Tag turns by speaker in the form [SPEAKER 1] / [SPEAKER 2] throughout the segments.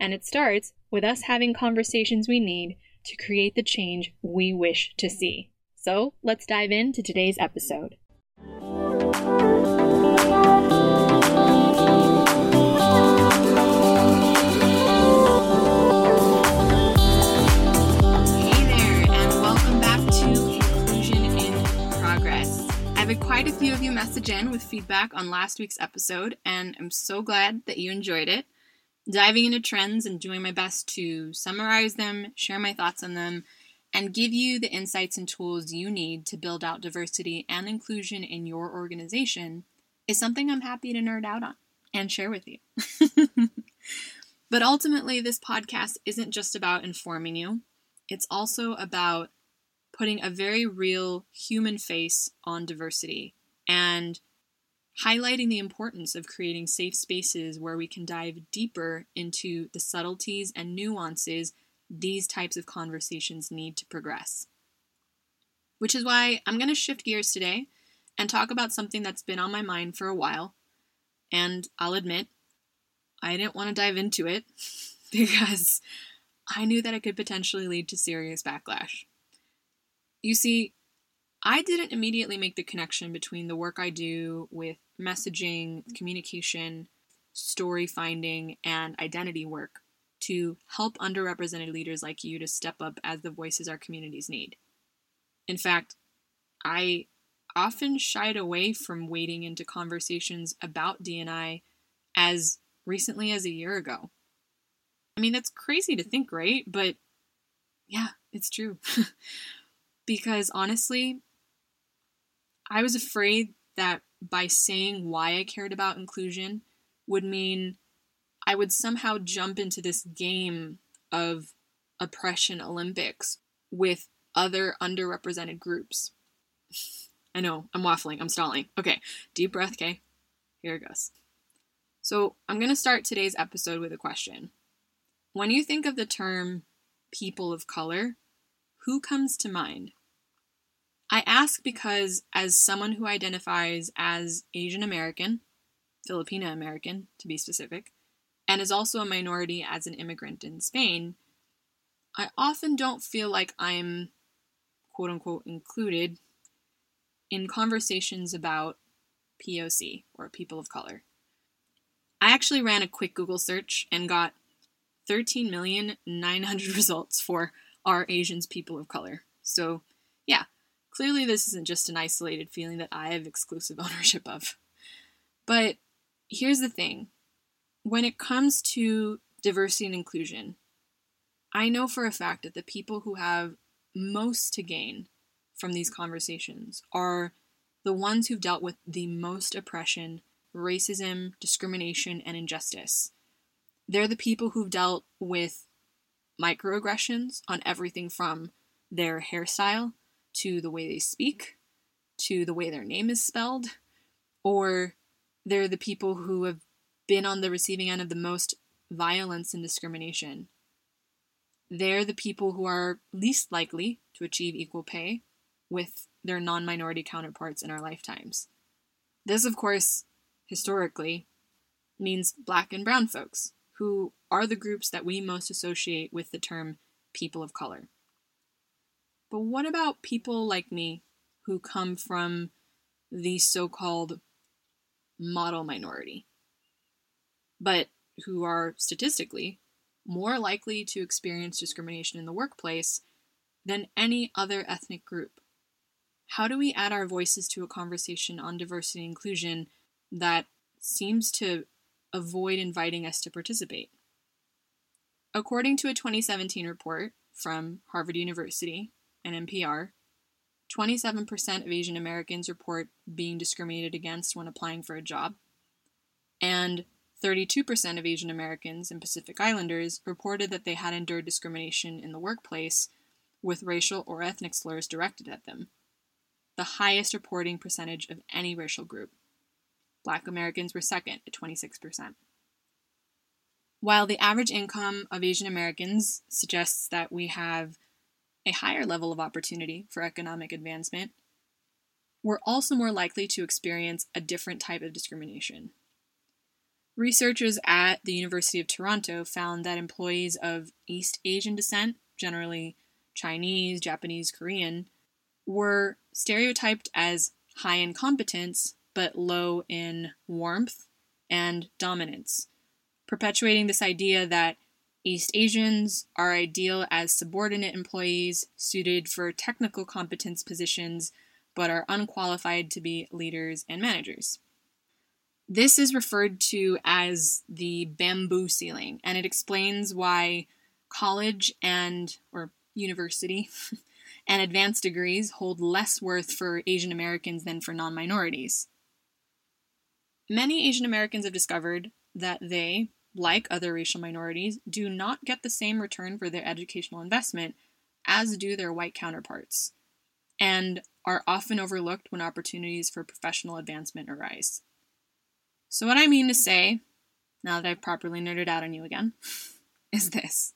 [SPEAKER 1] And it starts with us having conversations we need to create the change we wish to see. So let's dive into today's episode. Hey there, and welcome back to Inclusion in Progress. I've had quite a few of you message in with feedback on last week's episode, and I'm so glad that you enjoyed it diving into trends and doing my best to summarize them, share my thoughts on them, and give you the insights and tools you need to build out diversity and inclusion in your organization is something I'm happy to nerd out on and share with you. but ultimately, this podcast isn't just about informing you, it's also about putting a very real human face on diversity and highlighting the importance of creating safe spaces where we can dive deeper into the subtleties and nuances these types of conversations need to progress. Which is why I'm going to shift gears today and talk about something that's been on my mind for a while. And I'll admit, I didn't want to dive into it because I knew that it could potentially lead to serious backlash. You see, I didn't immediately make the connection between the work I do with messaging, communication, story finding, and identity work to help underrepresented leaders like you to step up as the voices our communities need. In fact, I often shied away from wading into conversations about D&I as recently as a year ago. I mean, that's crazy to think, right? But yeah, it's true. because honestly, I was afraid that by saying why I cared about inclusion would mean I would somehow jump into this game of oppression Olympics with other underrepresented groups. I know, I'm waffling, I'm stalling. Okay, deep breath, okay? Here it goes. So, I'm going to start today's episode with a question. When you think of the term people of color, who comes to mind? I ask because, as someone who identifies as Asian American, Filipino American to be specific, and is also a minority as an immigrant in Spain, I often don't feel like I'm quote unquote included in conversations about POC or people of color. I actually ran a quick Google search and got 13,900 results for are Asians people of color. So, yeah, Clearly, this isn't just an isolated feeling that I have exclusive ownership of. But here's the thing when it comes to diversity and inclusion, I know for a fact that the people who have most to gain from these conversations are the ones who've dealt with the most oppression, racism, discrimination, and injustice. They're the people who've dealt with microaggressions on everything from their hairstyle to the way they speak, to the way their name is spelled, or they're the people who have been on the receiving end of the most violence and discrimination. They're the people who are least likely to achieve equal pay with their non minority counterparts in our lifetimes. This, of course, historically, means black and brown folks, who are the groups that we most associate with the term people of color. But what about people like me who come from the so called model minority, but who are statistically more likely to experience discrimination in the workplace than any other ethnic group? how do we add our voices to a conversation on diversity and inclusion that seems to avoid inviting us to participate? According to a 2017 report from Harvard University and NPR, 27% of Asian Americans report being discriminated against when applying for a job, and 32% of Asian Americans and Pacific Islanders reported that they had endured discrimination in the workplace with racial or ethnic slurs directed at them, the highest reporting percentage of any racial group. Black Americans were second at 26%. While the average income of Asian Americans suggests that we have a higher level of opportunity for economic advancement, we're also more likely to experience a different type of discrimination. Researchers at the University of Toronto found that employees of East Asian descent, generally Chinese, Japanese, Korean, were stereotyped as high in competence but low in warmth and dominance, perpetuating this idea that East Asians are ideal as subordinate employees suited for technical competence positions but are unqualified to be leaders and managers. This is referred to as the bamboo ceiling, and it explains why college and or university and advanced degrees hold less worth for Asian Americans than for non minorities. Many Asian Americans have discovered that they, like other racial minorities, do not get the same return for their educational investment as do their white counterparts, and are often overlooked when opportunities for professional advancement arise. So, what I mean to say, now that I've properly nerded out on you again, is this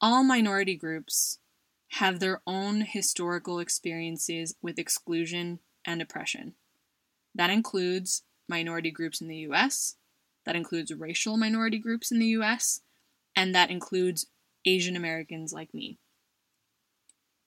[SPEAKER 1] all minority groups have their own historical experiences with exclusion and oppression. That includes minority groups in the US, that includes racial minority groups in the US, and that includes Asian Americans like me.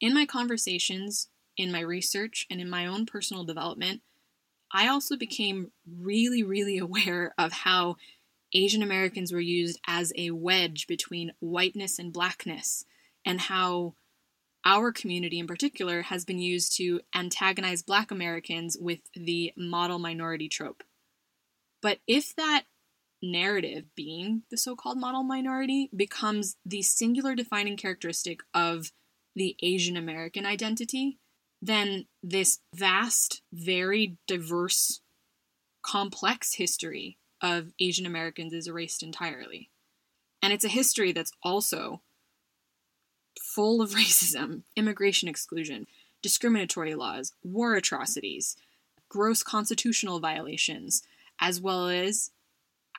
[SPEAKER 1] In my conversations, in my research, and in my own personal development, I also became really, really aware of how Asian Americans were used as a wedge between whiteness and blackness, and how our community in particular has been used to antagonize black Americans with the model minority trope. But if that narrative, being the so called model minority, becomes the singular defining characteristic of the Asian American identity, then this vast, very diverse, complex history of Asian Americans is erased entirely. And it's a history that's also full of racism, immigration exclusion, discriminatory laws, war atrocities, gross constitutional violations, as well as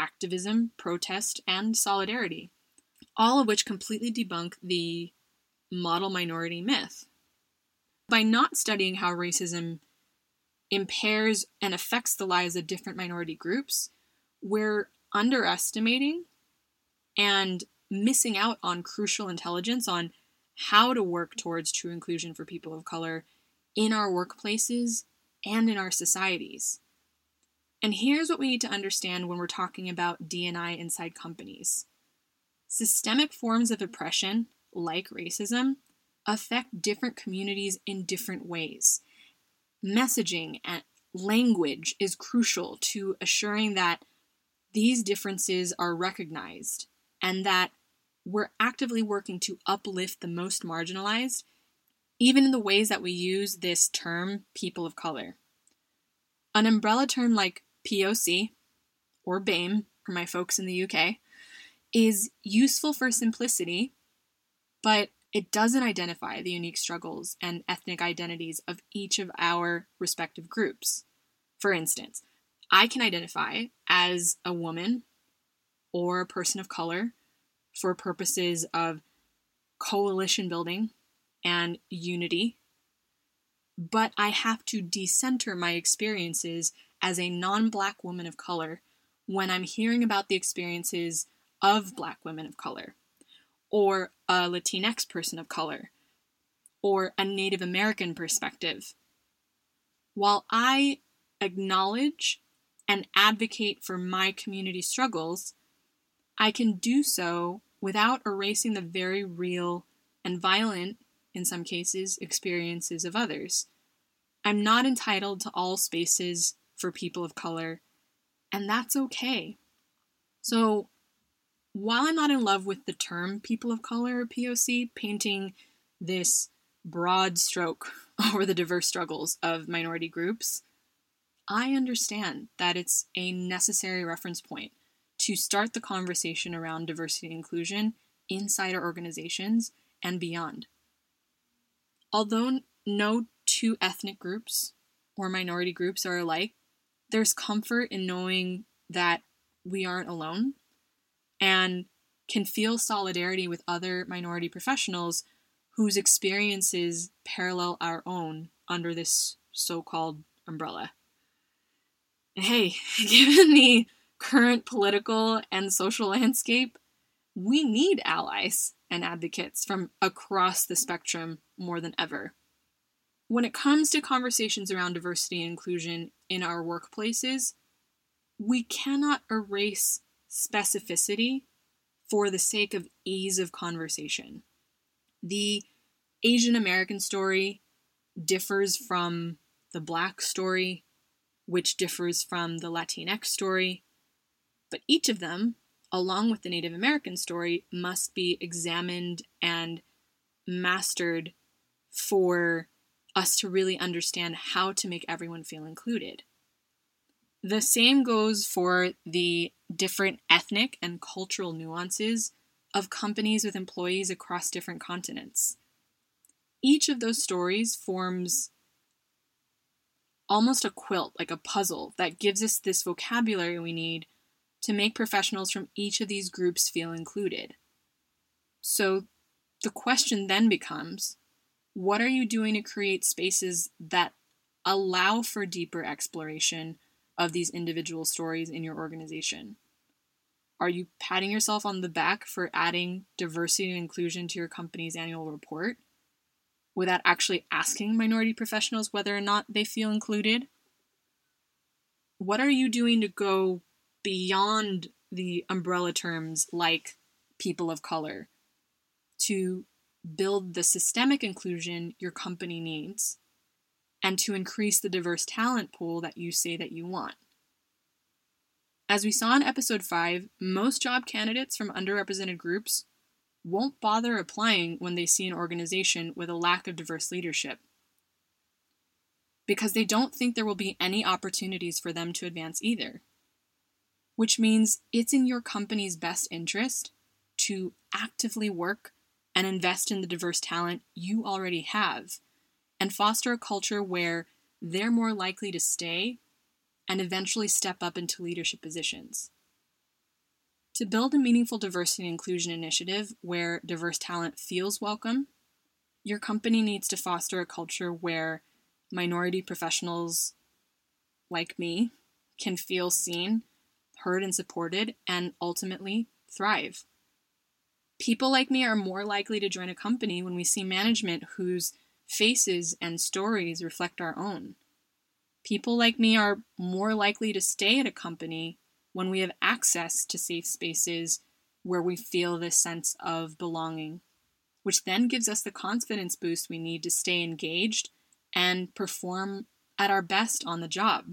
[SPEAKER 1] activism, protest, and solidarity, all of which completely debunk the model minority myth by not studying how racism impairs and affects the lives of different minority groups, we're underestimating and missing out on crucial intelligence on how to work towards true inclusion for people of color in our workplaces and in our societies. And here's what we need to understand when we're talking about D&I inside companies systemic forms of oppression, like racism, affect different communities in different ways. Messaging and language is crucial to assuring that these differences are recognized and that we're actively working to uplift the most marginalized, even in the ways that we use this term, people of color. An umbrella term like POC, or BAME for my folks in the UK, is useful for simplicity, but it doesn't identify the unique struggles and ethnic identities of each of our respective groups. For instance, I can identify as a woman or a person of color for purposes of coalition building and unity, but I have to decenter my experiences as a non black woman of color when I'm hearing about the experiences of black women of color or a Latinx person of color, or a Native American perspective. While I acknowledge and advocate for my community struggles, I can do so without erasing the very real and violent, in some cases, experiences of others, I'm not entitled to all spaces for people of color, and that's okay. So, while I'm not in love with the term people of color or POC, painting this broad stroke over the diverse struggles of minority groups, I understand that it's a necessary reference point to start the conversation around diversity and inclusion inside our organizations and beyond. Although no two ethnic groups or minority groups are alike, there's comfort in knowing that we aren't alone and can feel solidarity with other minority professionals whose experiences parallel our own under this so called umbrella. Hey, given the current political and social landscape, we need allies and advocates from across the spectrum more than ever. When it comes to conversations around diversity and inclusion in our workplaces, we cannot erase specificity for the sake of ease of conversation. The Asian American story differs from the Black story, which differs from the Latinx story, but each of them, along with the Native American story, must be examined and mastered for us to really understand how to make everyone feel included. The same goes for the different ethnic and cultural nuances of companies with employees across different continents. Each of those stories forms almost a quilt, like a puzzle, that gives us this vocabulary we need to make professionals from each of these groups feel included. So the question then becomes what are you doing to create spaces that allow for deeper exploration of these individual stories in your organization? Are you patting yourself on the back for adding diversity and inclusion to your company's annual report without actually asking minority professionals whether or not they feel included? What are you doing to go beyond the umbrella terms like people of color to build the systemic inclusion your company needs and to increase the diverse talent pool that you say that you want. As we saw in episode 5, most job candidates from underrepresented groups won't bother applying when they see an organization with a lack of diverse leadership because they don't think there will be any opportunities for them to advance either which means it's in your company's best interest to actively work and invest in the diverse talent you already have and foster a culture where they're more likely to stay and eventually step up into leadership positions. To build a meaningful diversity and inclusion initiative where diverse talent feels welcome, your company needs to foster a culture where minority professionals like me can feel seen heard and supported, and ultimately thrive. People like me are more likely to join a company when we see management whose faces and stories reflect our own. People like me are more likely to stay at a company when we have access to safe spaces where we feel this sense of belonging, which then gives us the confidence boost we need to stay engaged and perform at our best on the job.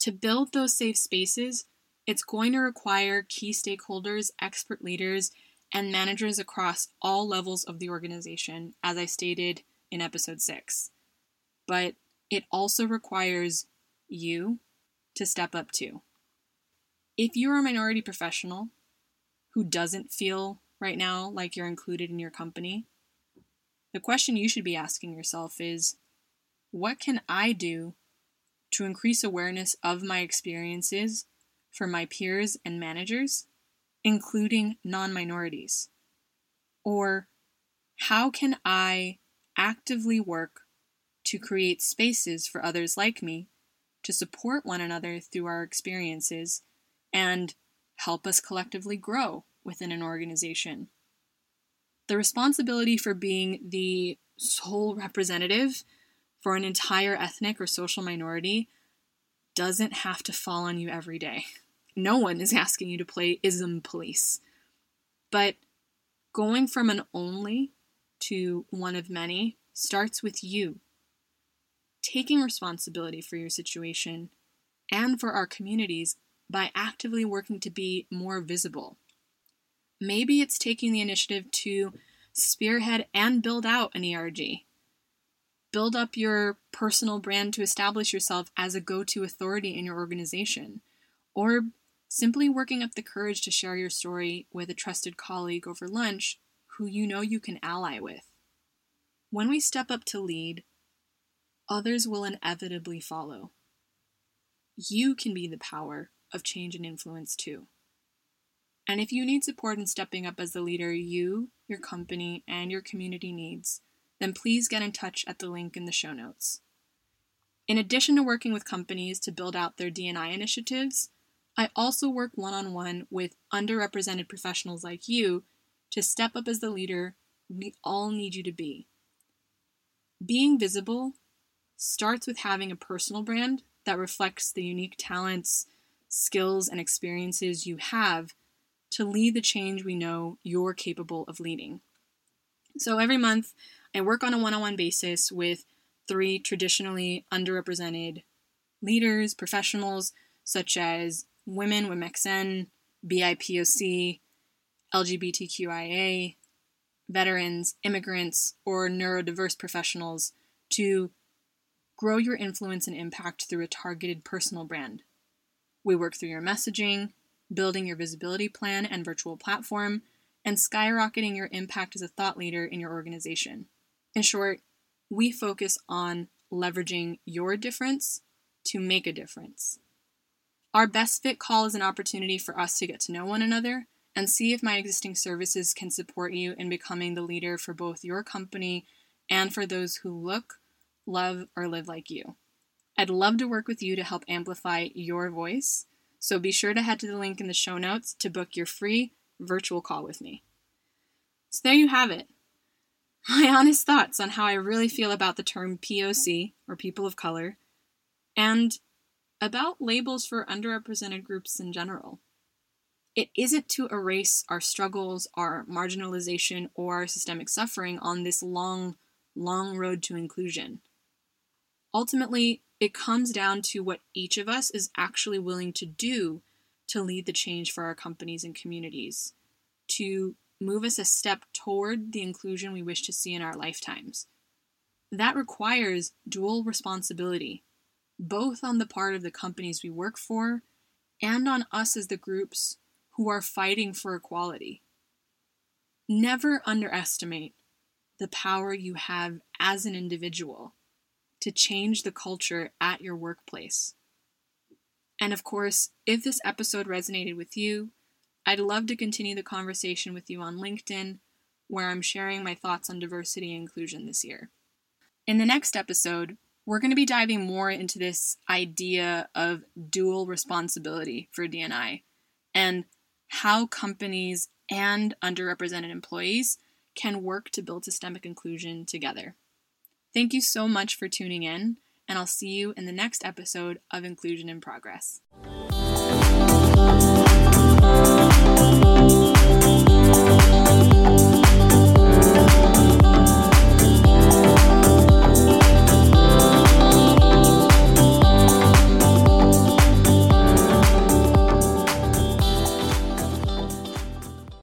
[SPEAKER 1] To build those safe spaces, it's going to require key stakeholders, expert leaders, and managers across all levels of the organization, as I stated in episode 6. But it also requires you to step up too. If you're a minority professional who doesn't feel right now like you're included in your company, the question you should be asking yourself is what can I do to increase awareness of my experiences for my peers and managers, including non minorities? Or how can I actively work to create spaces for others like me to support one another through our experiences and help us collectively grow within an organization? The responsibility for being the sole representative for an entire ethnic or social minority doesn't have to fall on you every day. No one is asking you to play ism police. But going from an only to one of many starts with you. taking responsibility for your situation and for our communities by actively working to be more visible. Maybe it's taking the initiative to spearhead and build out an ERG. Build up your personal brand to establish yourself as a go to authority in your organization. Or simply working up the courage to share your story with a trusted colleague over lunch who you know you can ally with. When we step up to lead, others will inevitably follow. You can be the power of change and influence too. And if you need support in stepping up as the leader you, your company, and your community needs, then please get in touch at the link in the show notes. In addition to working with companies to build out their D&I initiatives, I also work one on one with underrepresented professionals like you to step up as the leader we all need you to be. Being visible starts with having a personal brand that reflects the unique talents, skills, and experiences you have to lead the change we know you're capable of leading. So every month, I work on a one on one basis with three traditionally underrepresented leaders, professionals such as women, WMXN, BIPOC, LGBTQIA, veterans, immigrants, or neurodiverse professionals to grow your influence and impact through a targeted personal brand. We work through your messaging, building your visibility plan and virtual platform, and skyrocketing your impact as a thought leader in your organization. In short, we focus on leveraging your difference to make a difference. Our best fit call is an opportunity for us to get to know one another and see if my existing services can support you in becoming the leader for both your company and for those who look, love, or live like you. I'd love to work with you to help amplify your voice, so be sure to head to the link in the show notes to book your free virtual call with me. So there you have it. My honest thoughts on how I really feel about the term POC, or people of color, and about labels for underrepresented groups in general. It isn't to erase our struggles, our marginalization, or our systemic suffering on this long, long road to inclusion. Ultimately, it comes down to what each of us is actually willing to do to lead the change for our companies and communities, to move us a step toward the inclusion we wish to see in our lifetimes. That requires dual responsibility both on the part of the companies we work for and on us as the groups who are fighting for equality. Never underestimate the power you have as an individual to change the culture at your workplace. And of course, if this episode resonated with you, I'd love to continue the conversation with you on LinkedIn, where I'm sharing my thoughts on diversity and inclusion this year. In the next episode, we're going to be diving more into this idea of dual responsibility for D&I and how companies and underrepresented employees can work to build systemic inclusion together. Thank you so much for tuning in, and I'll see you in the next episode of Inclusion in Progress.